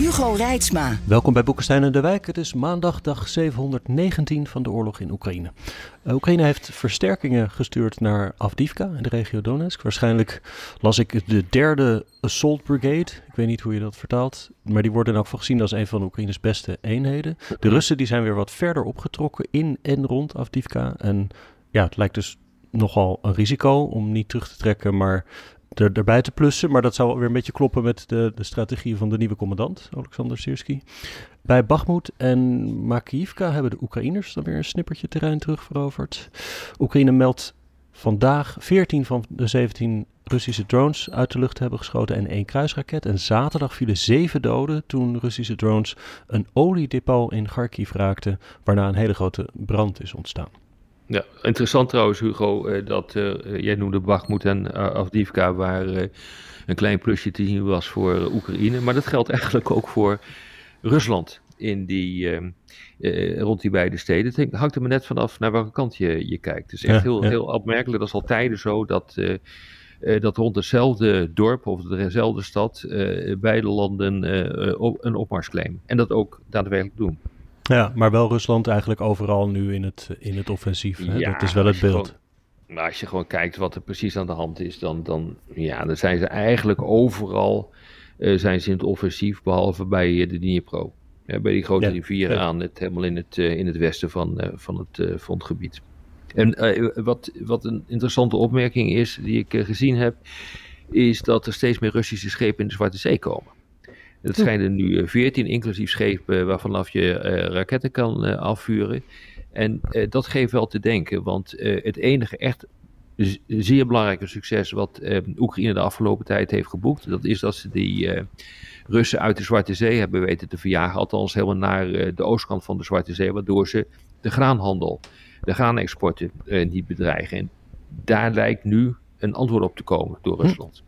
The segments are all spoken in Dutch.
Hugo Reitsma. Welkom bij Boekenstein en de Wijk. Het is maandag dag 719 van de oorlog in Oekraïne. Uh, Oekraïne heeft versterkingen gestuurd naar Avdivka in de regio Donetsk. Waarschijnlijk las ik de derde Assault Brigade. Ik weet niet hoe je dat vertaalt. Maar die worden ook gezien als een van Oekraïnes beste eenheden. De Russen die zijn weer wat verder opgetrokken in en rond Avdivka. En ja, het lijkt dus nogal een risico om niet terug te trekken, maar er, erbij te plussen. Maar dat zou weer een beetje kloppen met de, de strategie van de nieuwe commandant, Alexander Sirski. Bij Bakhmut en Makivka hebben de Oekraïners dan weer een snippertje terrein terugveroverd. Oekraïne meldt vandaag 14 van de 17 Russische drones uit de lucht hebben geschoten en één kruisraket. En zaterdag vielen zeven doden toen Russische drones een oliedepot in Kharkiv raakten, waarna een hele grote brand is ontstaan. Ja, interessant trouwens, Hugo, eh, dat uh, jij noemde Bakhmut en uh, Avdivka, waar uh, een klein plusje te zien was voor Oekraïne. Maar dat geldt eigenlijk ook voor Rusland in die, rond die beide steden. Het hangt er maar net vanaf naar welke kant je, je kijkt. Het is echt ja, heel, ja. heel opmerkelijk. Dat is al tijden zo dat, dat rond hetzelfde dorp of dezelfde stad beide landen een opmars claimen. En dat ook daadwerkelijk doen. Ja, maar wel Rusland eigenlijk overal nu in het, in het offensief. Hè? Ja, dat is wel het beeld. Gewoon, maar als je gewoon kijkt wat er precies aan de hand is, dan, dan, ja, dan zijn ze eigenlijk overal uh, zijn ze in het offensief, behalve bij de Dnipro. Ja, bij die grote ja, rivieren ja. aan, het, helemaal in het, uh, in het westen van, uh, van het frontgebied. En wat, wat een interessante opmerking is, die ik gezien heb, is dat er steeds meer Russische schepen in de Zwarte Zee komen. Het schijnen nu 14, inclusief schepen waarvanaf je uh, raketten kan afvuren. En dat geeft wel te denken, want het enige echt zeer belangrijke succes wat Oekraïne de afgelopen tijd heeft geboekt, dat is dat ze die Russen uit de Zwarte Zee hebben weten te verjagen, althans helemaal naar de oostkant van de Zwarte Zee, waardoor ze de graanhandel, de graanexporten niet bedreigen. En daar lijkt nu een antwoord op te komen door Hm. Rusland.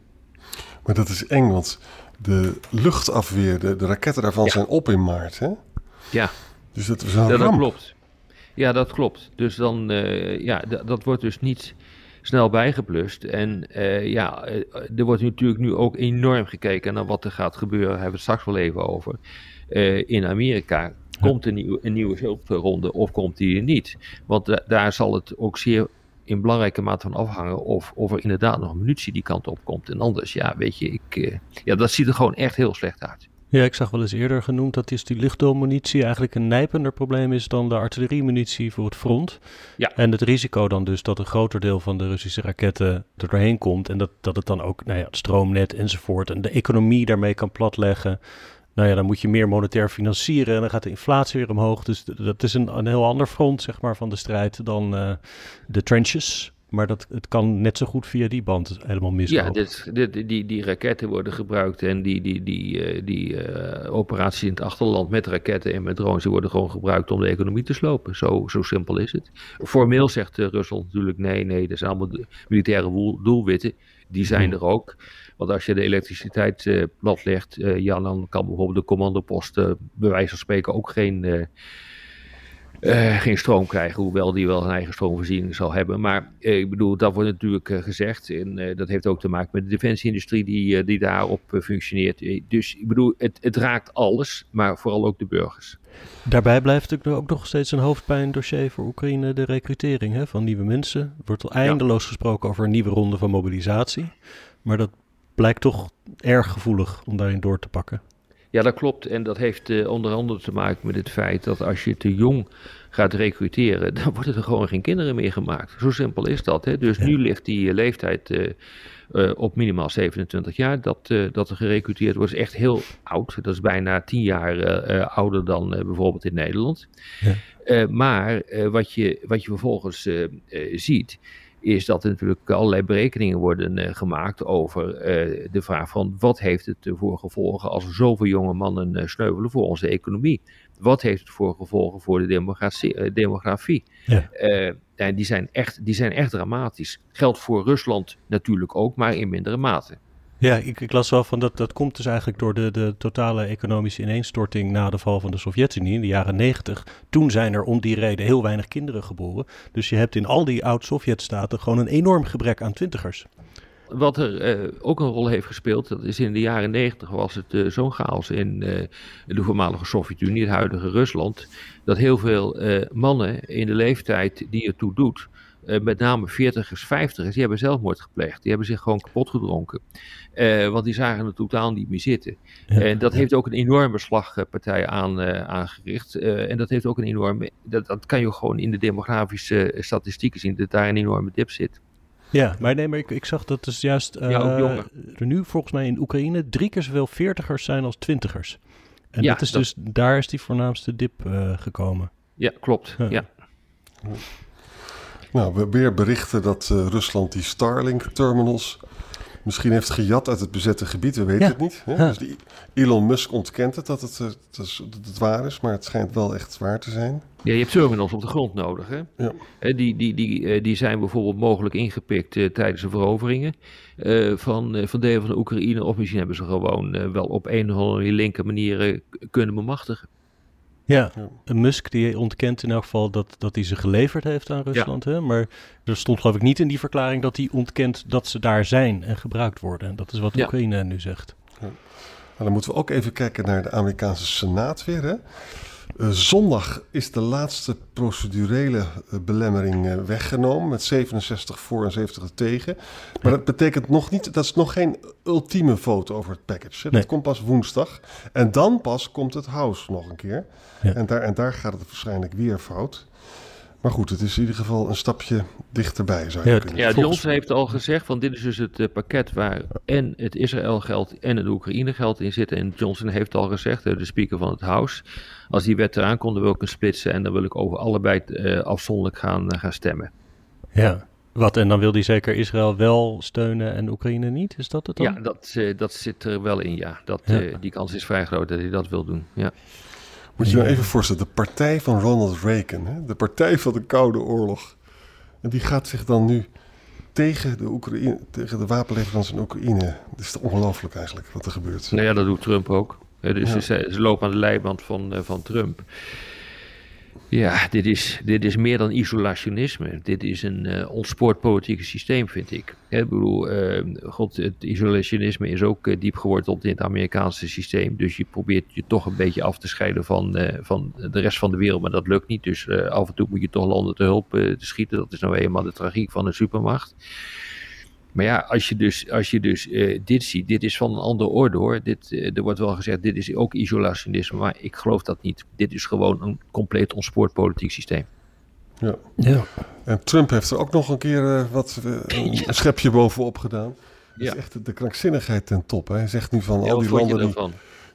Maar dat is eng, want de luchtafweer, de, de raketten daarvan Ja. zijn op in maart. Hè? Ja, Dus dat is een Ja, dat klopt. Ja, dat klopt. Dus dan, eh, ja, dat wordt dus niet snel bijgeplust. En eh, ja, eh, er wordt natuurlijk nu ook enorm gekeken naar wat er gaat gebeuren. Daar hebben we het straks wel even over. In Amerika komt een, nieuw, een nieuwe hulpronde of komt die er niet? Want da- daar zal het ook zeer in belangrijke mate van afhangen of, of er inderdaad nog munitie die kant op komt. En anders, ja, weet je, ik, eh, ja, dat ziet er gewoon echt heel slecht uit. Ja, ik zag wel eens eerder genoemd dat is die luchtdoelmunitie eigenlijk een nijpender probleem is dan de artilleriemunitie voor het front. Ja. En het risico dan dus dat een groter deel van de Russische raketten er doorheen komt en dat, dat het dan ook nou ja, het stroomnet enzovoort en de economie daarmee kan platleggen. Nou ja, dan moet je meer monetair financieren en dan gaat de inflatie weer omhoog. Dus dat is een, een heel ander front zeg maar, van de strijd dan eh, de trenches. Maar dat, het kan net zo goed via die band helemaal mislopen. Ja, die, die raketten worden gebruikt en die, die, die, eh, die eh, operaties in het achterland met raketten en met drones, die worden gewoon gebruikt om de economie te slopen. Zo, zo simpel is het. Formeel zegt Rusland natuurlijk nee, nee, dat zijn allemaal militaire doelwitten. Die zijn Mhm. er ook. Want als je de elektriciteit eh platlegt, eh, ja, dan kan bijvoorbeeld de commandopost eh, bij wijze van spreken ook geen... eh, geen stroom krijgen, hoewel die wel een eigen stroomvoorziening zal hebben. Maar eh, ik bedoel, dat wordt natuurlijk eh, gezegd. En dat heeft ook te maken met de defensieindustrie die, die daarop functioneert. Dus ik bedoel, het, het raakt alles, maar vooral ook de burgers. Daarbij blijft natuurlijk ook nog steeds een hoofdpijndossier voor Oekraïne de recrutering hè, van nieuwe mensen. Er wordt al eindeloos gesproken over een nieuwe ronde van mobilisatie. Maar dat blijkt toch erg gevoelig om daarin door te pakken. Ja, dat klopt. En dat heeft eh, onder andere te maken met het feit dat als je te jong gaat recruteren, dan worden er gewoon geen kinderen meer gemaakt. Zo simpel is dat. Hè? Dus nu ligt die eh, leeftijd eh, op minimaal 27 jaar dat, dat er gerecruiteerd wordt. is echt heel oud. Dat is bijna 10 jaar ouder dan bijvoorbeeld in Nederland. Ja. Maar wat, je, wat je vervolgens ziet, is dat er natuurlijk allerlei berekeningen worden eh, gemaakt over eh, de vraag van wat heeft het voor gevolgen als er zoveel jonge mannen eh, sneuvelen voor onze economie. wat heeft het voor gevolgen voor de demografie? demografie? Ja. en die zijn, echt, die zijn echt dramatisch. Geldt voor Rusland natuurlijk ook, maar in mindere mate. Ja, ik, ik, las wel van dat dat komt dus eigenlijk door de, de totale economische ineenstorting na de val van de Sovjet-Unie in de jaren 90. Toen zijn er om die reden heel weinig kinderen geboren. Dus je hebt in al die oud-Sovjet-staten gewoon een enorm gebrek aan twintigers. Wat er eh, ook een rol heeft gespeeld, dat is in de jaren 90 was het uh, zo'n chaos in uh, de voormalige Sovjet-Unie, het huidige Rusland, dat heel veel mannen in de leeftijd die ertoe doet, uh, met name 40ers, 50ers, die hebben zelfmoord gepleegd. Die hebben zich gewoon kapot gedronken. Uh, want die zagen het totaal niet meer zitten. Ja. En dat heeft ook een enorme slagpartij aan, uh, aangericht. en dat heeft ook een enorme. Dat, dat kan je gewoon in de demografische statistieken zien, dat daar een enorme dip zit. Ja, maar nee, maar ik, ik zag dat dus juist ja, er nu volgens mij in Oekraïne drie keer zoveel veertigers zijn als twintigers. En ja, dat is dat... dus, daar is die voornaamste dip gekomen. Ja, klopt. ja. Nou, we weer berichten dat uh, Rusland die Starlink-terminals misschien heeft gejat uit het bezette gebied. We weten het niet. Hè? Dus die Elon Musk ontkent het dat het, uh, dat, is, dat het waar is, maar het schijnt wel echt waar te zijn. Ja, je hebt terminals op de grond nodig. Hè? Ja. Die, die, die, uh, die zijn bijvoorbeeld mogelijk ingepikt tijdens de veroveringen van, van delen van de Oekraïne. Of misschien hebben ze gewoon wel op een of andere linker manier kunnen bemachtigen. Ja, ja. Musk die ontkent in elk geval dat, dat hij ze geleverd heeft aan Rusland. Hè? Maar er stond geloof ik niet in die verklaring dat hij ontkent dat ze daar zijn en gebruikt worden. En dat is wat ja. Oekraïne nu zegt. Ja. Nou, dan moeten we ook even kijken naar de Amerikaanse Senaat weer. Hè? Uh, zondag is de laatste procedurele uh, belemmering uh, weggenomen met 67 voor en 70 tegen. Maar dat betekent nog niet, dat is nog geen ultieme vote over het package. Dat komt pas woensdag. En dan pas komt het House nog een keer. Ja. En, daar, en daar gaat het waarschijnlijk weer fout. Maar goed, het is in ieder geval een stapje dichterbij, zou je ja, kunnen Ja, Johnson heeft al gezegd van dit is dus het uh, pakket waar en het Israël geld en het Oekraïne geld in zitten. En Johnson heeft al gezegd, uh, de speaker van het House, als die wet eraan komt, dan wil ik een splitsen en dan wil ik over allebei uh, afzonderlijk gaan, gaan stemmen. Ja, wat, en dan wil hij zeker Israël wel steunen en Oekraïne niet? Is dat het dan? Ja, dat, dat zit er wel in, ja. Dat, ja. die kans is vrij groot dat hij dat wil doen, ja. Moet je je nou even voorstellen, de partij van Ronald Reagan, hè? de partij van de Koude Oorlog. En die gaat zich dan nu tegen de, Oekraïne, tegen de wapenleveranties in Oekraïne. Het is ongelooflijk eigenlijk wat er gebeurt. Nou ja, dat doet Trump ook. Dus ja. ze, ze, lopen aan de leiband van, van Trump. Ja, dit is, dit is meer dan isolationisme. Dit is een uh, ontspoord politiek systeem, vind ik. ik bedoel, uh, God, het isolationisme is ook uh, diep geworteld in het Amerikaanse systeem. Dus je probeert je toch een beetje af te scheiden van, van de rest van de wereld, maar dat lukt niet. Dus af en toe moet je toch landen te hulp schieten. Dat is nou eenmaal de tragiek van een supermacht. Maar ja, als je dus, als je dus uh, dit ziet, dit is van een andere orde hoor. Dit, uh, er wordt wel gezegd, dit is ook isolationisme, maar ik geloof dat niet. Dit is gewoon een compleet ontspoord politiek systeem. Ja. ja. En Trump heeft er ook nog een keer uh, wat een ja. schepje bovenop gedaan. Dat ja. is echt de krankzinnigheid ten top. Hè. Hij zegt nu van ja, al die landen die,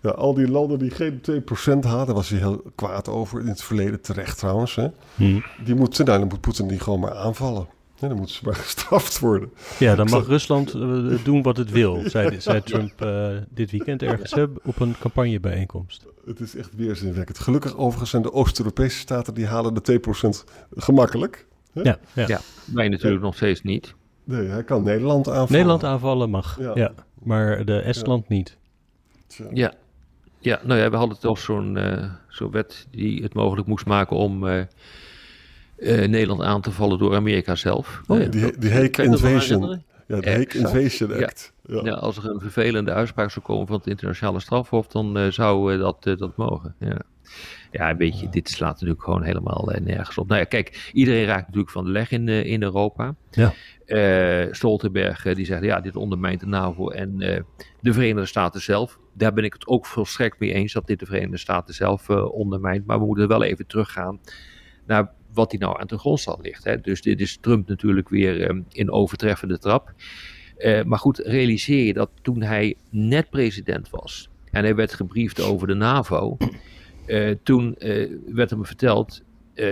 ja, al die landen die geen 2% hadden, daar was hij heel kwaad over in het verleden, terecht trouwens. Hè. Hmm. Die moeten, nou, dan moet Poetin die gewoon maar aanvallen. Ja, dan moeten ze maar gestraft worden. Ja, dan mag Rusland uh, doen wat het wil, zei, zei Trump uh, dit weekend ergens hè, op een campagnebijeenkomst. Het is echt weerzinwekkend. Gelukkig overigens zijn de Oost-Europese staten die halen de 2% gemakkelijk. Hè? Ja, ja. ja, wij natuurlijk nog steeds niet. Nee, hij kan Nederland aanvallen. Nederland aanvallen mag, ja. ja maar de Estland ja. niet. Tja. Ja. ja, nou ja, we hadden toch zo'n uh, zo'n wet die het mogelijk moest maken om uh, Nederland aan te vallen door Amerika zelf. Oh, uh, die, die Hague Invasion. Ja, de Hague Invasion Act. Ja. Ja. ja. als er een vervelende uitspraak zou komen van het internationale strafhof, dan uh, zou dat, dat mogen. Ja. Ja, weet je, dit slaat natuurlijk gewoon helemaal nergens op. Nou ja, kijk, iedereen raakt natuurlijk van de leg in, in Europa. Ja. Stoltenberg die zegt, ja, dit ondermijnt de NAVO en de Verenigde Staten zelf. Daar ben ik het ook volstrekt mee eens dat dit de Verenigde Staten zelf ondermijnt. Maar we moeten wel even teruggaan naar wat die nou aan de grondslag ligt. Hè. Dus dit is Trump natuurlijk weer um, in overtreffende trap. Uh, maar goed, realiseer je dat toen hij net president was en hij werd gebriefd over de NAVO, uh, toen uh, werd hem verteld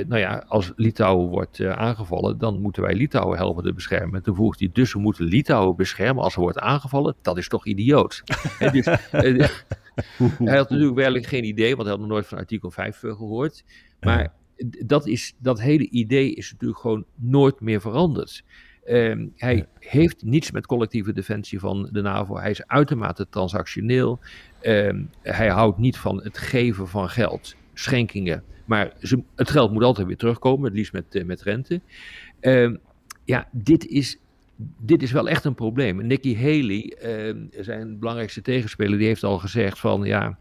nou ja, als Litouwen wordt aangevallen, dan moeten wij Litouwen helpen te beschermen. Toen vroeg hij, dus we moeten Litouwen beschermen als er wordt aangevallen? Dat is toch idioot? dus, hij had natuurlijk werkelijk geen idee, want hij had nog nooit van artikel 5 gehoord. Maar dat, is, dat hele idee is natuurlijk gewoon nooit meer veranderd. Ehm, hij heeft niets met collectieve defensie van de NAVO. Hij is uitermate transactioneel. Ehm, hij houdt niet van het geven van geld, schenkingen. Maar ze, het geld moet altijd weer terugkomen, het liefst met, uh, met rente. Ehm, ja, dit is, dit is wel echt een probleem. Nikki Haley, zijn belangrijkste tegenspeler, die heeft al gezegd van ja,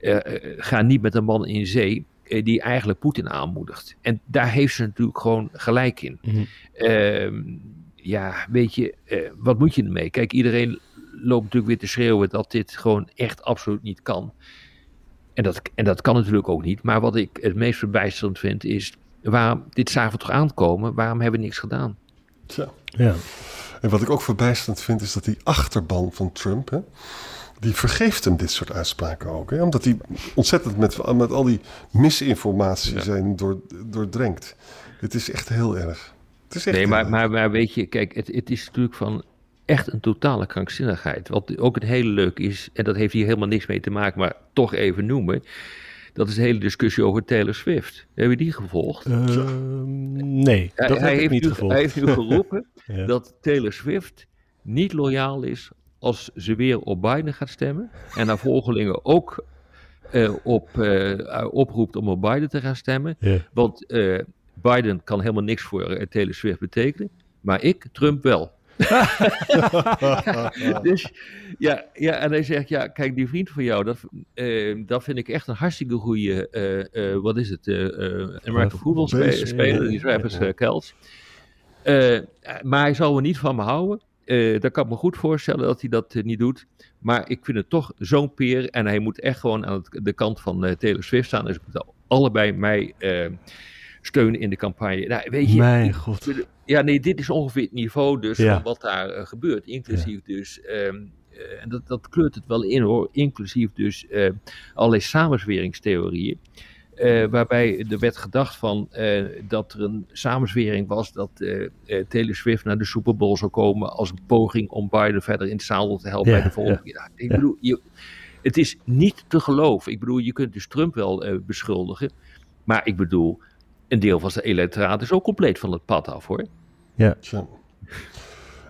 uh, ga niet met een man in zee eh, die eigenlijk Poetin aanmoedigt. En daar heeft ze natuurlijk gewoon gelijk in. Mhm. Ehm, ja, weet je, uh, wat moet je ermee? Kijk, iedereen loopt natuurlijk weer te schreeuwen dat dit gewoon echt absoluut niet kan. En dat, en dat kan natuurlijk ook niet. Maar wat ik het meest verbijsterend vind is, waarom, dit zagen we toch aankomen, waarom hebben we niks gedaan? Tja. Ja. En wat ik ook verbijsterend vind is dat die achterban van Trump, hè, die vergeeft hem dit soort uitspraken ook. Hè? Omdat hij ontzettend met, met al die misinformatie zijn door, doordrenkt. Het is echt heel erg. Het is echt nee, maar, maar, maar weet je, kijk, het, het is natuurlijk van echt een totale krankzinnigheid. Wat ook het hele leuk is, en dat heeft hier helemaal niks mee te maken, maar toch even noemen. Dat is de hele discussie over Taylor Swift. Hebben we die gevolgd? Uh, nee, dat hij, heeft niet gevolgd. Hij heeft nu geroepen dat Taylor Swift niet loyaal is als ze weer op Biden gaat stemmen en haar volgelingen ook uh, op, uh, oproept om op Biden te gaan stemmen. Want uh, Biden kan helemaal niks voor Taylor Swift betekenen, maar ik, Trump wel. dus ja, ja, en hij zegt, ja, kijk, die vriend van jou, dat, dat vind ik echt een hartstikke goede, wat is het, American football speler, die Travis Kels. maar hij zal er niet van me houden. Uh, dan kan ik me goed voorstellen dat hij dat uh, niet doet. Maar ik vind het toch zo'n peer. En hij moet echt gewoon aan het, de kant van uh, Taylor Swift staan. Dus ik moet allebei mij steunen in de campagne. Nou, weet je, Mijn god. Ja, nee, dit is ongeveer het niveau dus van wat daar gebeurt. Inclusief dus... Um, en dat, dat kleurt het wel in hoor. Inclusief dus allerlei samenzweringstheorieën. Uh, waarbij er werd gedacht van, uh, dat er een samenzwering was dat uh, Taylor Swift naar de Super Bowl zou komen als een poging om Biden verder in het zadel te helpen bij de volgende ja. Ik bedoel, je, het is niet te geloven. Ik bedoel, je kunt dus Trump wel beschuldigen, maar ik bedoel, een deel van zijn electoraat is ook compleet van het pad af hoor. Ja.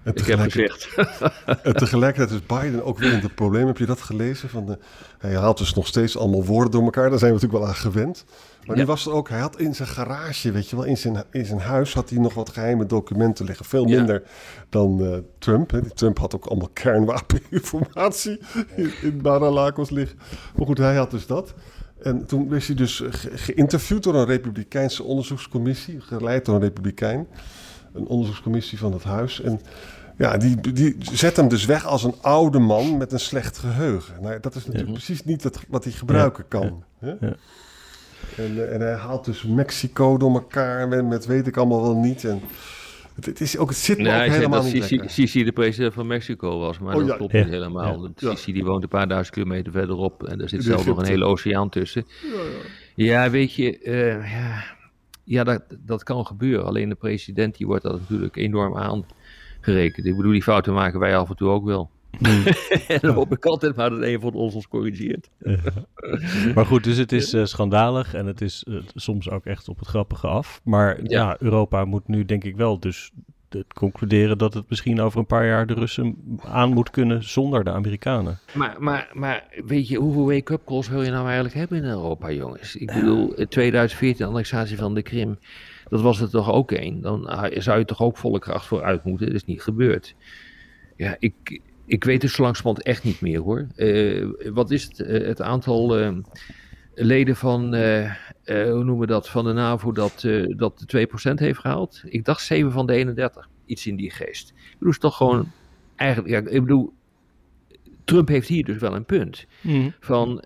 En gezegd. en tegelijkertijd is Biden ook weer in het probleem. Heb je dat gelezen? Van de, hij haalt dus nog steeds allemaal woorden door elkaar. Daar zijn we natuurlijk wel aan gewend. Maar nu was er ook, hij had in zijn garage, weet je wel, in zijn, in zijn huis had hij nog wat geheime documenten liggen. Veel minder dan uh, Trump. Hè. Trump had ook allemaal kernwapeninformatie in, in liggen. Maar goed, hij had dus dat. En toen werd hij dus geïnterviewd door een Republikeinse onderzoekscommissie, geleid door een Republikein een onderzoekscommissie van het huis. En ja, die, die zet hem dus weg als een oude man met een slecht geheugen. Nou, dat is natuurlijk precies niet het, wat hij gebruiken kan. Ja. En, eh, en, hij haalt dus Mexico door elkaar met, met weet ik allemaal wel niet. En het, het, is ook, het zit me ook helemaal niet Sisi, Sisi de president van Mexico was, maar oh, dat klopt niet helemaal. Sisi die woont een paar duizend kilometer verderop en er zit zelf nog een hele oceaan tussen. Ja, weet je, uh, ja ja, dat, dat kan gebeuren. Alleen de president die wordt dat natuurlijk enorm aangerekend. Ik bedoel, die fouten maken wij af en toe ook wel. En dan hoop ik altijd maar dat een van ons ons corrigeert. maar goed, dus het is uh, schandalig en het is uh, soms ook echt op het grappige af. Maar ja. ja. Europa moet nu denk ik wel dus concluderen dat het misschien over een paar jaar de Russen aan moet kunnen zonder de Amerikanen. Maar, maar, maar weet je, hoeveel wake-up calls wil je nou eigenlijk hebben in Europa, jongens? Ik bedoel, 2014 annexatie van de Krim, dat was er toch ook één. Dan zou je toch ook volle kracht voor uit moeten. Dat is niet gebeurd. Ja, ik, ik weet het zo langzamerhand echt niet meer hoor. Uh, wat is het, uh, het aantal uh, leden van, hoe noemen we dat, van de NAVO dat, dat de 2% heeft gehaald? Ik dacht 7 van de 31. Iets in die geest. Ik bedoel, is toch gewoon eigenlijk, ja, ik bedoel, Trump heeft hier dus wel een punt. Mm. Van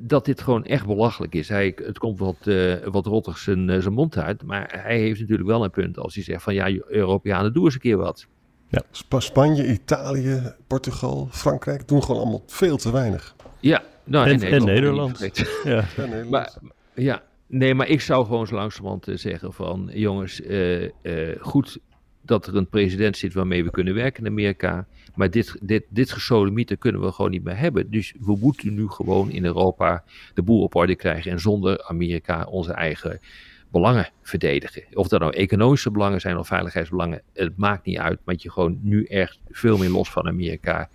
dat dit gewoon echt belachelijk is. Hij, het komt wat, uh, wat rottig zijn, zijn mond uit. Maar hij heeft natuurlijk wel een punt als hij zegt van ja, Europeanen, doe eens een keer wat. Ja. Spanje, Italië, Portugal, Frankrijk doen gewoon allemaal veel te weinig. Ja, nou, en, en Nederland. Ja. ja. Nederland. Maar, ja, Nee, maar ik zou gewoon zo langzamerhand zeggen van... jongens, goed dat er een president zit waarmee we kunnen werken in Amerika. Maar dit, dit, dit gesodemieter kunnen we gewoon niet meer hebben. Dus we moeten nu gewoon in Europa de boel op orde krijgen. En zonder Amerika onze eigen belangen verdedigen. Of dat nou economische belangen zijn of veiligheidsbelangen, het maakt niet uit. Want je gewoon nu echt veel meer los van Amerika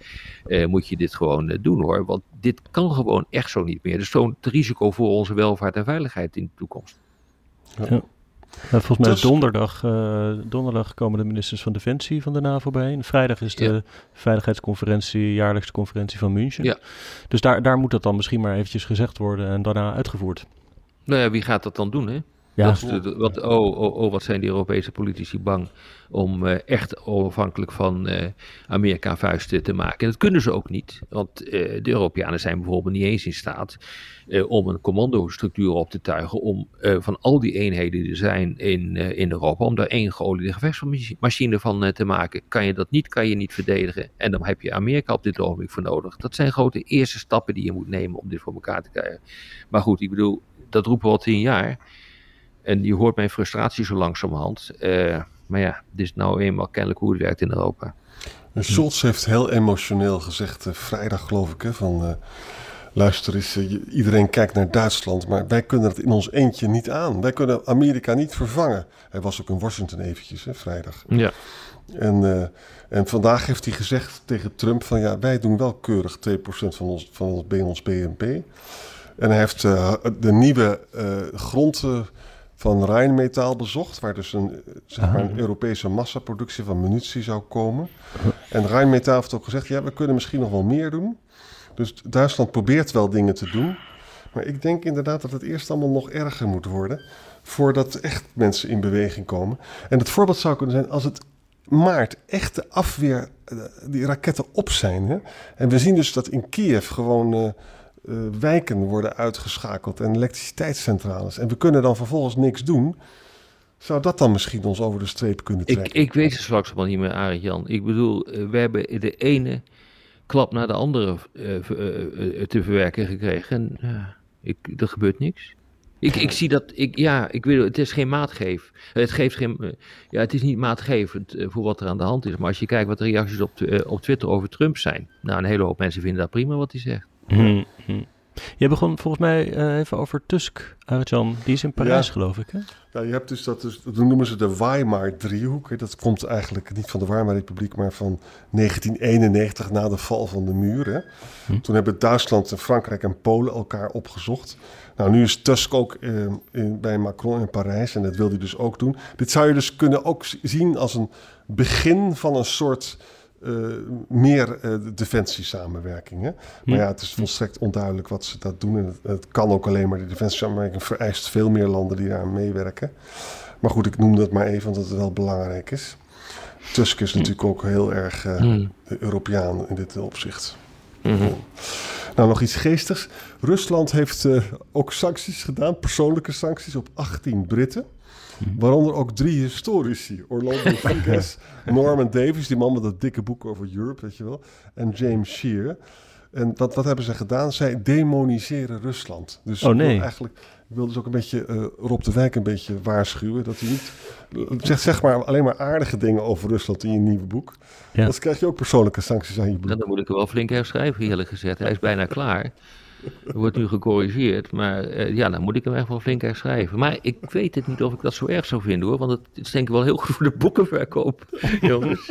eh, moet je dit gewoon eh, doen hoor. Want dit kan gewoon echt zo niet meer. Dus zo'n risico voor onze welvaart en veiligheid in de toekomst. Ja. volgens mij dus- donderdag, uh, donderdag komen de ministers van Defensie van de NAVO bijeen. Vrijdag is de veiligheidsconferentie, jaarlijkse conferentie van München. Ja. Dus daar, daar moet dat dan misschien maar eventjes gezegd worden en daarna uitgevoerd. Nou ja, wie gaat dat dan doen hè? Ja. wat, oh, oh, oh, wat zijn die Europese politici bang om uh, echt onafhankelijk van uh, Amerika vuisten te maken. En dat kunnen ze ook niet, want uh, de Europeanen zijn bijvoorbeeld niet eens in staat om een commandostructuur op te tuigen om van al die eenheden die er zijn in, in Europa, om daar één geoliede gevechtsmachine van te maken. Kan je dat niet, kan je niet verdedigen. En dan heb je Amerika op dit ogenblik voor nodig. Dat zijn grote eerste stappen die je moet nemen om dit voor elkaar te krijgen. Maar goed, ik bedoel, dat roepen we al tien jaar. En je hoort mijn frustratie zo langzamerhand. Uh, maar ja, dit is nou eenmaal kennelijk hoe het werkt in Europa. Scholz heeft heel emotioneel gezegd, uh, vrijdag geloof ik, hè, van... Uh, luister eens, iedereen kijkt naar Duitsland, maar wij kunnen het in ons eentje niet aan. Wij kunnen Amerika niet vervangen. Hij was ook in Washington eventjes, hè, vrijdag. Ja. En, en vandaag heeft hij gezegd tegen Trump van ja, wij doen wel keurig 2% van ons, van ons, BNP. En hij heeft de nieuwe grond van Rijnmetaal bezocht, waar dus een, zeg maar een Europese massaproductie van munitie zou komen. En Rijnmetaal heeft ook gezegd, ja, we kunnen misschien nog wel meer doen. Dus Duitsland probeert wel dingen te doen. Maar ik denk inderdaad dat het eerst allemaal nog erger moet worden, voordat echt mensen in beweging komen. En het voorbeeld zou kunnen zijn als het maart echte afweer, eh, die raketten op zijn. Hè? En we zien dus dat in Kiev gewoon... Uh, uh, wijken worden uitgeschakeld en elektriciteitscentrales. En we kunnen dan vervolgens niks doen. Zou dat dan misschien ons over de streep kunnen trekken? Ik, ik weet het straks wel niet meer, Arie Jan. Ik bedoel, eh, we hebben de ene klap naar de andere uh, te verwerken gekregen. En ik, er gebeurt niks. Ik, ik zie dat, ik, ja, ik weet, het is geen maatgeef. Het, geeft geen, ja, het is niet maatgevend voor wat er aan de hand is. Maar als je kijkt wat de reacties op, op Twitter over Trump zijn. Nou, een hele hoop mensen vinden dat prima wat hij zegt. Hmm, hmm. Je begon volgens mij uh, even over Tusk, Arjan. Die is in Parijs, geloof ik, hè? Ja, je hebt dus dat, dus, dat noemen ze de Weimar-driehoek. Dat komt eigenlijk niet van de Weimar-republiek, maar van 1991 na de val van de muur. Hm. Toen hebben Duitsland, Frankrijk en Polen elkaar opgezocht. Nou, nu is Tusk ook uh, in, bij Macron in Parijs en dat wil hij dus ook doen. Dit zou je dus kunnen ook zien als een begin van een soort uh, meer uh, defensiesamenwerking. Hè? Maar ja, het is volstrekt onduidelijk wat ze dat doen. En het, het kan ook alleen maar. De defensiesamenwerking vereist veel meer landen die daar meewerken. Maar goed, ik noem dat maar even, omdat het wel belangrijk is. Tusk is natuurlijk ook heel erg uh, Europeaan in dit opzicht. Mhm. Nou, nog iets geestigs. Rusland heeft ook sancties gedaan, persoonlijke sancties op 18 Britten. Waaronder ook drie historici. Orlando Figes, Norman Davies, die man met dat dikke boek over Europe, weet je wel. En James Shear. En wat, wat hebben ze gedaan? Zij demoniseren Rusland. Dus oh nee. Eigenlijk, ik wil dus ook een beetje uh, Rob de Wijk een beetje waarschuwen. Dat hij niet zegt zeg maar alleen maar aardige dingen over Rusland in je nieuwe boek. Ja. Dan krijg je ook persoonlijke sancties aan je boek. dan moet ik er wel flink herschrijven, eerlijk gezegd. Hij is bijna klaar. Er wordt nu gecorrigeerd, maar uh, ja, dan moet ik hem echt wel flink herschrijven. Maar ik weet het niet of ik dat zo erg zou vinden hoor, want het is denk ik wel heel goed voor de boekenverkoop, jongens.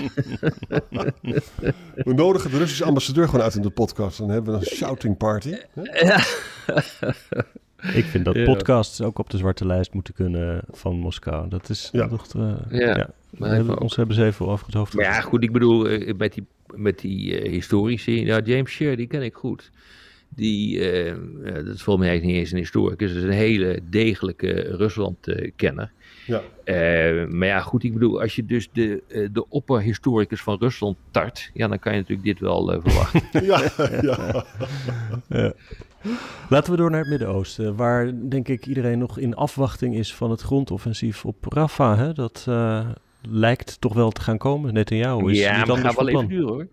We nodigen de Russische ambassadeur gewoon uit in de podcast, dan hebben we een shouting party. Ja. Ik vind dat podcasts ook op de zwarte lijst moeten kunnen van Moskou. Dat is ja. toch. Uh, ja. ja. We hebben, ons hebben ze even over het hoofd. Ja, goed. Ik bedoel, uh, met die, met die uh, historici. Ja, James Shear, die ken ik goed. Die, uh, dat is volgens mij eigenlijk niet eens een historicus, dat is een hele degelijke Rusland-kenner. Ja. Uh, maar ja, goed, ik bedoel, als je dus de, de opperhistoricus van Rusland tart, ja, dan kan je natuurlijk dit wel verwachten. ja, ja. ja. Laten we door naar het Midden-Oosten, waar denk ik iedereen nog in afwachting is van het grondoffensief op Rafah. Hè? Dat lijkt toch wel te gaan komen. Net in jou is ja, maar het gaat wel even duren hoor.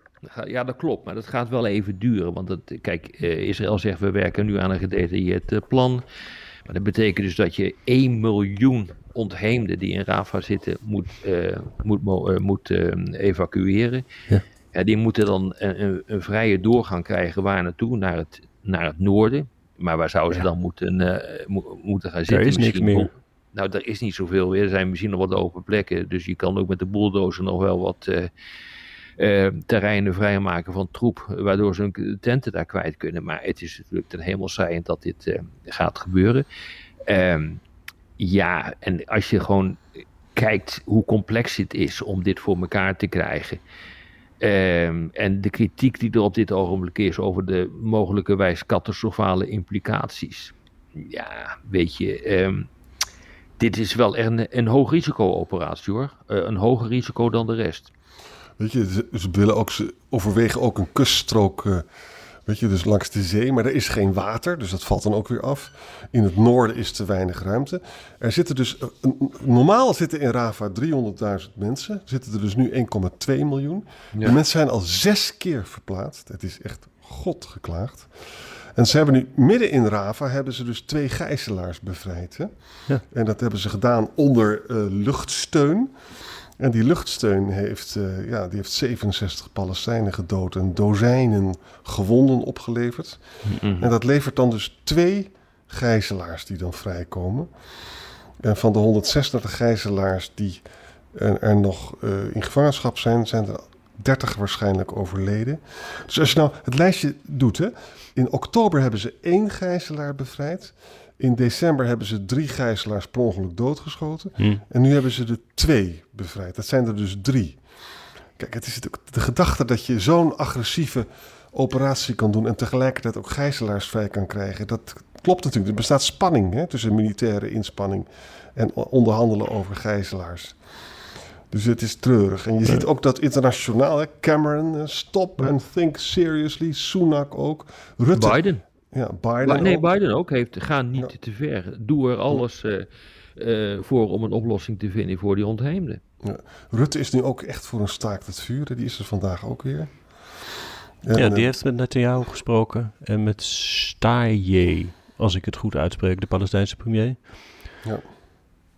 Ja, dat klopt, maar dat gaat wel even duren. Want het, kijk, uh, Israël zegt we werken nu aan een gedetailleerd uh, plan. Maar dat betekent dus dat je 1 miljoen ontheemden die in Rafa zitten moet, uh, moet, uh, moet uh, evacueren. Ja. ja. die moeten dan een, een, vrije doorgang krijgen waar naartoe, naar het, naar het noorden. Maar waar zouden ze ja. dan moeten, mo moeten gaan zitten? Er is niks meer. Nou, er is niet zoveel weer. Er zijn misschien nog wat open plekken. Dus je kan ook met de bulldozer nog wel wat uh, terreinen vrijmaken van troep. Waardoor ze hun tenten daar kwijt kunnen. Maar het is natuurlijk ten saaiend dat dit uh, gaat gebeuren. Uh, ja, en als je gewoon kijkt hoe complex het is om dit voor elkaar te krijgen. Ehm, en de kritiek die er op dit ogenblik is over de mogelijkerwijs catastrofale implicaties. Ja, weet je, dit is wel een, een hoog risico operatie hoor. Uh, een hoger risico dan de rest. Weet je, ze willen ook, ze overwegen ook een kuststrook, uh, weet je, dus langs de zee. Maar er is geen water, dus dat valt dan ook weer af. In het noorden is te weinig ruimte. Er zitten dus, uh, normaal zitten in Rava 300.000 mensen. Er zitten er dus nu 1,2 miljoen. Ja. De mensen zijn al zes keer verplaatst. Het is echt god geklaagd. En ze hebben nu midden in Rava hebben ze dus twee gijzelaars bevrijd. Hè? Ja. En dat hebben ze gedaan onder uh, luchtsteun. En die luchtsteun heeft, uh, ja, die heeft 67 Palestijnen gedood en dozijnen gewonden opgeleverd. Mm -hmm. En dat levert dan dus twee gijzelaars die dan vrijkomen. En van de 136 gijzelaars die er, er nog uh, in gevangenschap zijn, zijn er 30 waarschijnlijk overleden. Dus als je nou het lijstje doet, hè, in oktober hebben ze één gijzelaar bevrijd. In december hebben ze drie gijzelaars per ongeluk doodgeschoten. Hmm. En nu hebben ze er twee bevrijd. Dat zijn er dus drie. Kijk, het is de, de gedachte dat je zo'n agressieve operatie kan doen... en tegelijkertijd ook gijzelaars vrij kan krijgen... dat klopt natuurlijk. Er bestaat spanning hè, tussen militaire inspanning... en onderhandelen over gijzelaars. Dus het is treurig. En je ziet ook dat internationaal, hè, Cameron, stop and think seriously, Sunak ook, Rutte. Biden. Ja, Biden nee, ook. Biden ook heeft, ga niet ja. te ver. Doe er alles uh, uh, voor om een oplossing te vinden voor die ontheemden. Ja. Rutte is nu ook echt voor een staakt het vuren. Die is er vandaag ook weer. En, ja, die heeft met Netanyahu gesproken en met Staje, als ik het goed uitspreek, de Palestijnse premier. Ja.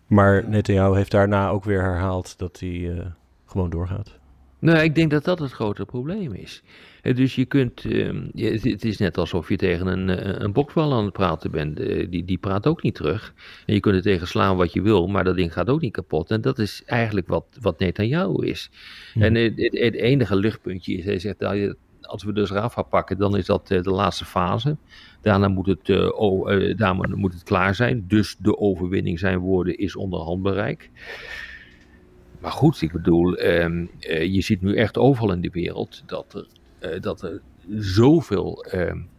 Maar Netanyahu heeft daarna ook weer herhaald dat hij uh, gewoon doorgaat. Nou, ik denk dat dat het grote probleem is. Dus je kunt, uh, het is net alsof je tegen een, een boksbal aan het praten bent. Uh, die, die praat ook niet terug. En je kunt er tegen slaan wat je wil, maar dat ding gaat ook niet kapot. En dat is eigenlijk wat, wat Netanyahu is. En het, het, het, enige luchtpuntje is, hij zegt, nou, als we dus Rafa pakken, dan is dat de laatste fase. Daarna moet het, uh, oh, uh, daarna moet het klaar zijn. Dus de overwinning zijn woorden is onderhand bereik. Maar goed, ik bedoel, um, uh, je ziet nu echt overal in de wereld dat er, dat er zoveel um,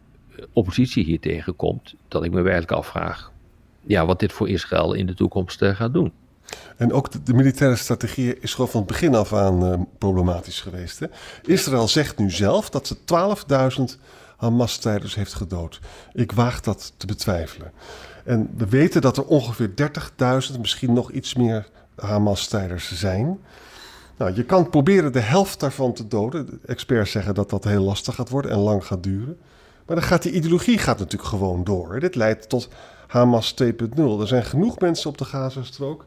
oppositie hier tegenkomt. Dat ik me werkelijk afvraag ja, wat dit voor Israël in de toekomst gaat doen. En ook de, militaire strategie is gewoon van het begin af aan problematisch geweest. Hè? Israël zegt nu zelf dat ze 12.000 Hamas-strijders heeft gedood. Ik waag dat te betwijfelen. En we weten dat er ongeveer 30.000, misschien nog iets meer Hamas-strijders zijn. Nou, je kan proberen de helft daarvan te doden. De experts zeggen dat dat heel lastig gaat worden en lang gaat duren. Maar dan gaat die ideologie gaat natuurlijk gewoon door. Dit leidt tot Hamas 2.0. Er zijn genoeg mensen op de Gazastrook.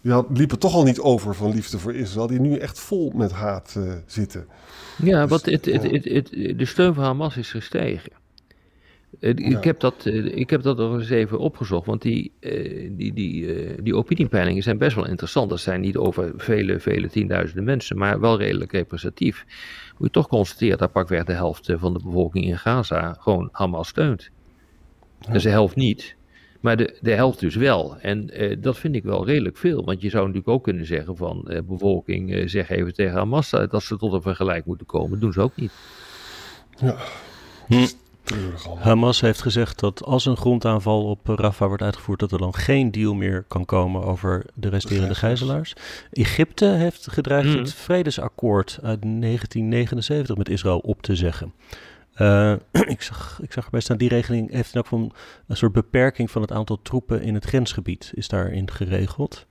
Die had, liepen toch al niet over van liefde voor Israël. Die nu echt vol met haat uh, zitten. Ja, dus, want het, het, het, de steun van Hamas is gestegen. Ja. ik, heb dat, uh, ik heb dat nog eens even opgezocht, want die, uh, die, die, die opiniepeilingen zijn best wel interessant. Dat zijn niet over vele, vele tienduizenden mensen, maar wel redelijk representatief. Moet je toch constateren dat pakweg de helft van de bevolking in Gaza gewoon Hamas steunt. Ja. Dus de helft niet, maar de, de helft dus wel. En dat vind ik wel redelijk veel, want je zou natuurlijk ook kunnen zeggen van bevolking, zeg even tegen Hamas dat ze tot een vergelijk moeten komen. Dat doen ze ook niet. Ja. Hm. Hamas heeft gezegd dat als een grondaanval op Rafah wordt uitgevoerd, dat er dan geen deal meer kan komen over de resterende gijzelaars. Egypte heeft gedreigd mm. het vredesakkoord uit 1979 met Israël op te zeggen. Uh, ik, zag, ik zag erbij staan, die regeling heeft ook van een soort beperking van het aantal troepen in het grensgebied is daarin geregeld.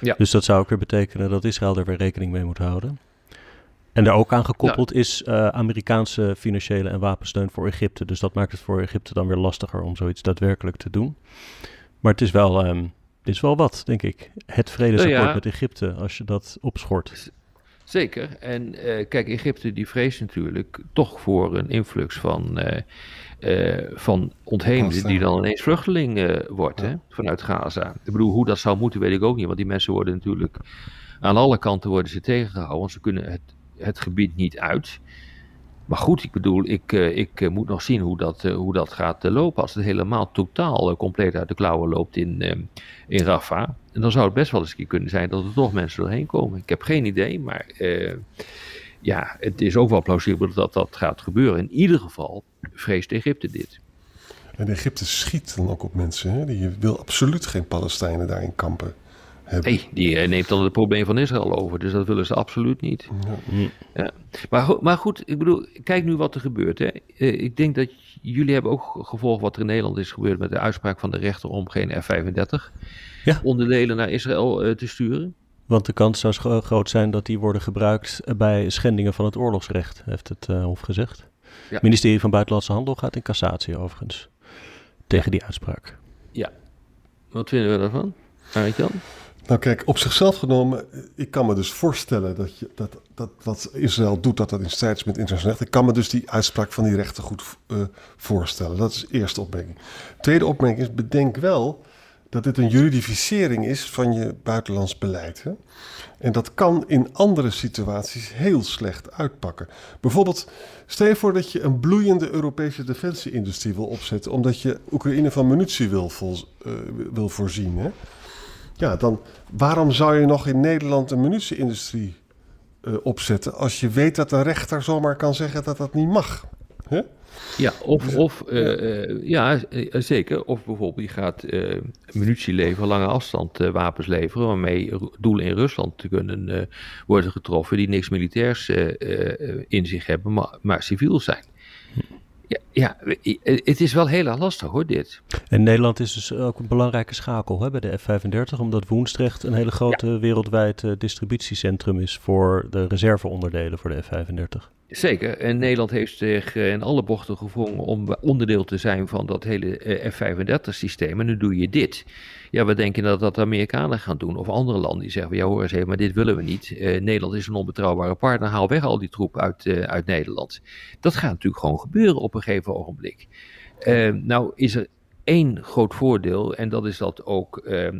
Ja. Dus dat zou ook weer betekenen dat Israël er weer rekening mee moet houden. En daar ook aan gekoppeld ja. is uh, Amerikaanse financiële en wapensteun voor Egypte. Dus dat maakt het voor Egypte dan weer lastiger om zoiets daadwerkelijk te doen. Maar het is wel, um, het is wel wat, denk ik. Het vredesakkoord Nou ja. met Egypte, als je dat opschort. Zeker. En eh, kijk, Egypte die vreest natuurlijk toch voor een influx van, eh eh, van ontheemden die dan ineens vluchteling eh, wordt hè, vanuit Gaza. Ik bedoel, hoe dat zou moeten weet ik ook niet, want die mensen worden natuurlijk aan alle kanten worden ze tegengehouden, want ze kunnen het, het gebied niet uit. Maar goed, ik bedoel, ik, eh, ik eh, moet nog zien hoe dat, eh, hoe dat gaat lopen. Als het helemaal totaal compleet uit de klauwen loopt in, in Rafah. En dan zou het best wel eens kunnen zijn dat er toch mensen doorheen komen. Ik heb geen idee, maar ja, het is ook wel plausibel dat dat gaat gebeuren. In ieder geval vreest Egypte dit. En Egypte schiet dan ook op mensen. Hè? Die wil absoluut geen Palestijnen daar in kampen hebben. Nee, die eh, neemt dan het probleem van Israël over. Dus dat willen ze absoluut niet. Ja. Maar, go- maar goed, ik bedoel, kijk nu wat er gebeurt. Hè. Eh, ik denk dat jullie hebben ook gevolgd wat er in Nederland is gebeurd met de uitspraak van de rechter om geen F-35 Ja. onderdelen naar Israël eh, te sturen. Want de kans zou groot zijn dat die worden gebruikt bij schendingen van het oorlogsrecht, heeft het eh, Hof gezegd. Ja. Het ministerie van Buitenlandse Handel gaat in cassatie overigens. Tegen die uitspraak. Ja. Wat vinden we daarvan? Arend-Jan? Nou kijk, op zichzelf genomen, ik kan me dus voorstellen dat, je, dat, dat wat Israël doet, dat dat in strijd is met internationaal recht. Ik kan me dus die uitspraak van die rechter goed eh, voorstellen. Dat is de eerste opmerking. Tweede opmerking is, bedenk wel dat dit een juridificering is van je buitenlands beleid. Hè? En dat kan in andere situaties heel slecht uitpakken. Bijvoorbeeld, stel je voor dat je een bloeiende Europese defensieindustrie wil opzetten, omdat je Oekraïne van munitie wil, vol, eh, wil voorzien. Hè? Ja, dan waarom zou je nog in Nederland een munitieindustrie eh, opzetten als je weet dat de rechter zomaar kan zeggen dat dat niet mag? Ja, of, of eh, eh, ja, zeker. Of bijvoorbeeld je gaat eh, munitie leveren, lange afstand wapens leveren, waarmee doelen in Rusland te kunnen worden getroffen die niks militairs in zich hebben, maar, maar civiel zijn. Ja, ja, het is wel heel erg lastig hoor, dit. En Nederland is dus ook een belangrijke schakel hè, bij de F-35, omdat Woensdrecht een hele grote wereldwijd distributiecentrum is voor de reserveonderdelen voor de F-35. Zeker. En Nederland heeft zich eh, in alle bochten gevrongen om onderdeel te zijn van dat hele eh, F-35-systeem. En nu doe je dit. Ja, we denken dat dat de Amerikanen gaan doen. Of andere landen die zeggen, ja hoor eens even, maar dit willen we niet. Eh, Nederland is een onbetrouwbare partner. Haal weg al die troep uit, eh, uit Nederland. Dat gaat natuurlijk gewoon gebeuren op een gegeven ogenblik. Eh, nou is er één groot voordeel. En dat is dat ook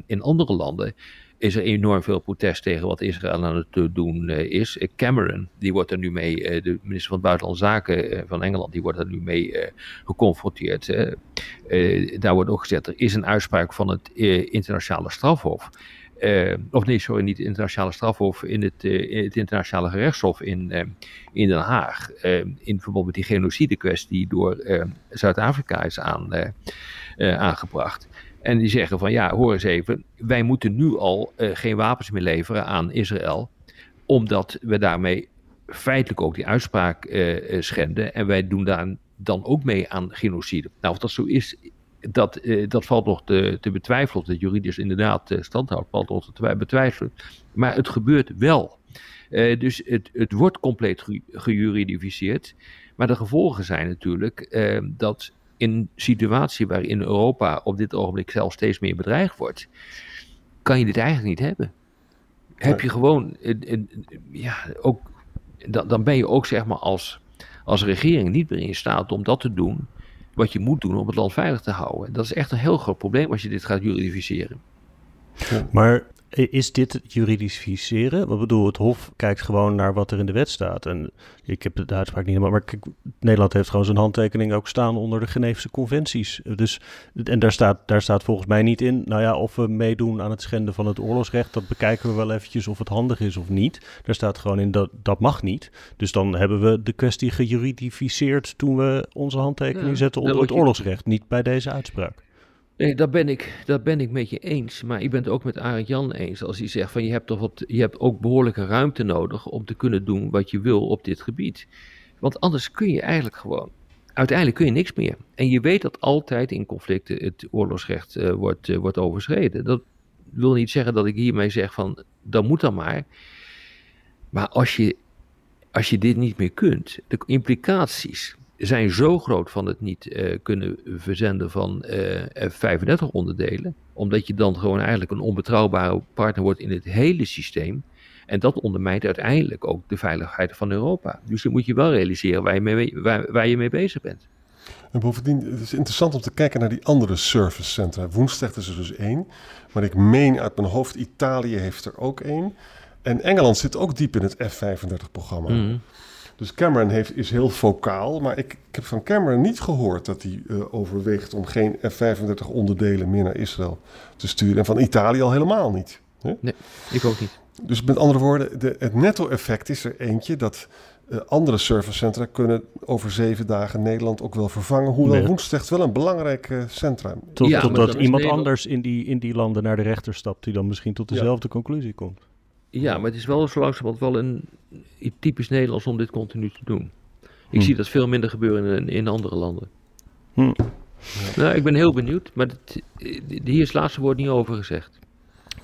in andere landen is er enorm veel protest tegen wat Israël aan het eh, doen eh, is. Eh, Cameron, die wordt er nu mee, de minister van Buitenlandse Zaken van Engeland, die wordt er nu mee geconfronteerd. daar wordt ook gezegd, er is een uitspraak van het internationale strafhof. Of nee, sorry, niet het internationale strafhof, in het, het internationale gerechtshof in, in Den Haag. in verband met die genocide kwestie die door Zuid-Afrika is aan, aangebracht. En die zeggen van ja, hoor eens even, wij moeten nu al eh, geen wapens meer leveren aan Israël, omdat we daarmee feitelijk ook die uitspraak eh, eh, schenden. En wij doen daar dan ook mee aan genocide. Nou, of dat zo is, dat, dat valt nog te, te betwijfelen. Dat juridisch inderdaad stand houdt, valt nog te twi- betwijfelen. Maar het gebeurt wel. Dus het, het wordt compleet ge- gejuridificeerd. Maar de gevolgen zijn natuurlijk dat in een situatie waarin Europa op dit ogenblik zelfs steeds meer bedreigd wordt, kan je dit eigenlijk niet hebben. Heb je gewoon, een- een- ja, ook, dan, dan ben je ook zeg maar als, als regering niet meer in staat om dat te doen wat je moet doen om het land veilig te houden. Dat is echt een heel groot probleem als je dit gaat juridificeren. Maar is dit het juridificeren? Wat bedoel, het Hof kijkt gewoon naar wat er in de wet staat. En ik heb de uitspraak niet helemaal, maar kijk, Nederland heeft gewoon zijn handtekening ook staan onder de Geneefse conventies. Dus, en daar staat, daar staat volgens mij niet in, nou ja, of we meedoen aan het schenden van het oorlogsrecht, dat bekijken we wel eventjes of het handig is of niet. Daar staat gewoon in dat dat mag niet. Dus dan hebben we de kwestie gejuridificeerd toen we onze handtekening Ja, zetten onder het oorlogsrecht, niet bij deze uitspraak. Nee, dat ben ik, dat ben ik met je eens. Maar ik ben het ook met Arend Jan eens. Als hij zegt van je hebt toch wat, je hebt ook behoorlijke ruimte nodig om te kunnen doen wat je wil op dit gebied. Want anders kun je eigenlijk gewoon. Uiteindelijk kun je niks meer. En je weet dat altijd in conflicten het oorlogsrecht eh, wordt, eh, wordt overschreden. Dat wil niet zeggen dat ik hiermee zeg van dan moet dan maar. Maar als je, als je dit niet meer kunt, de implicaties zijn zo groot van het niet uh, kunnen verzenden van uh, F-35 onderdelen. Omdat je dan gewoon eigenlijk een onbetrouwbare partner wordt in het hele systeem. En dat ondermijnt uiteindelijk ook de veiligheid van Europa. Dus dan moet je wel realiseren waar je mee, waar, waar je mee bezig bent. En bovendien, het is interessant om te kijken naar die andere servicecentra. Woensdag is er dus één. Maar ik meen uit mijn hoofd, Italië heeft er ook één. En Engeland zit ook diep in het F-35-programma. Mm. Dus Cameron heeft, is heel vocaal. Maar ik, ik heb van Cameron niet gehoord dat hij uh, overweegt om geen F-35 onderdelen meer naar Israël te sturen. En van Italië al helemaal niet. Hè? Nee, ik ook niet. Dus met andere woorden, de, het netto-effect is er eentje dat uh, andere servicecentra kunnen over zeven dagen Nederland ook wel vervangen. Hoewel nee. Woensdag wel een belangrijk uh, centrum. Tot, ja, totdat iemand anders in die, in die landen naar de rechter stapt, die dan misschien tot dezelfde ja. conclusie komt. Ja, maar het is wel zo langzamerhand wel een typisch Nederlands om dit continu te doen. Ik hm. zie dat veel minder gebeuren in, in andere landen. Hm. Nou, ik ben heel benieuwd, maar het, hier is het laatste woord niet over gezegd.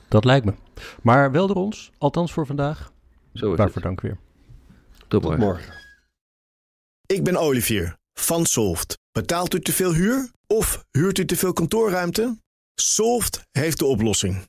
Dat lijkt me. Maar wel door ons, althans voor vandaag. Zo is Waarvoor het. dank weer. Tot morgen. Tot morgen. Ik ben Olivier van Solft. Betaalt u te veel huur of huurt u te veel kantoorruimte? Solft heeft de oplossing.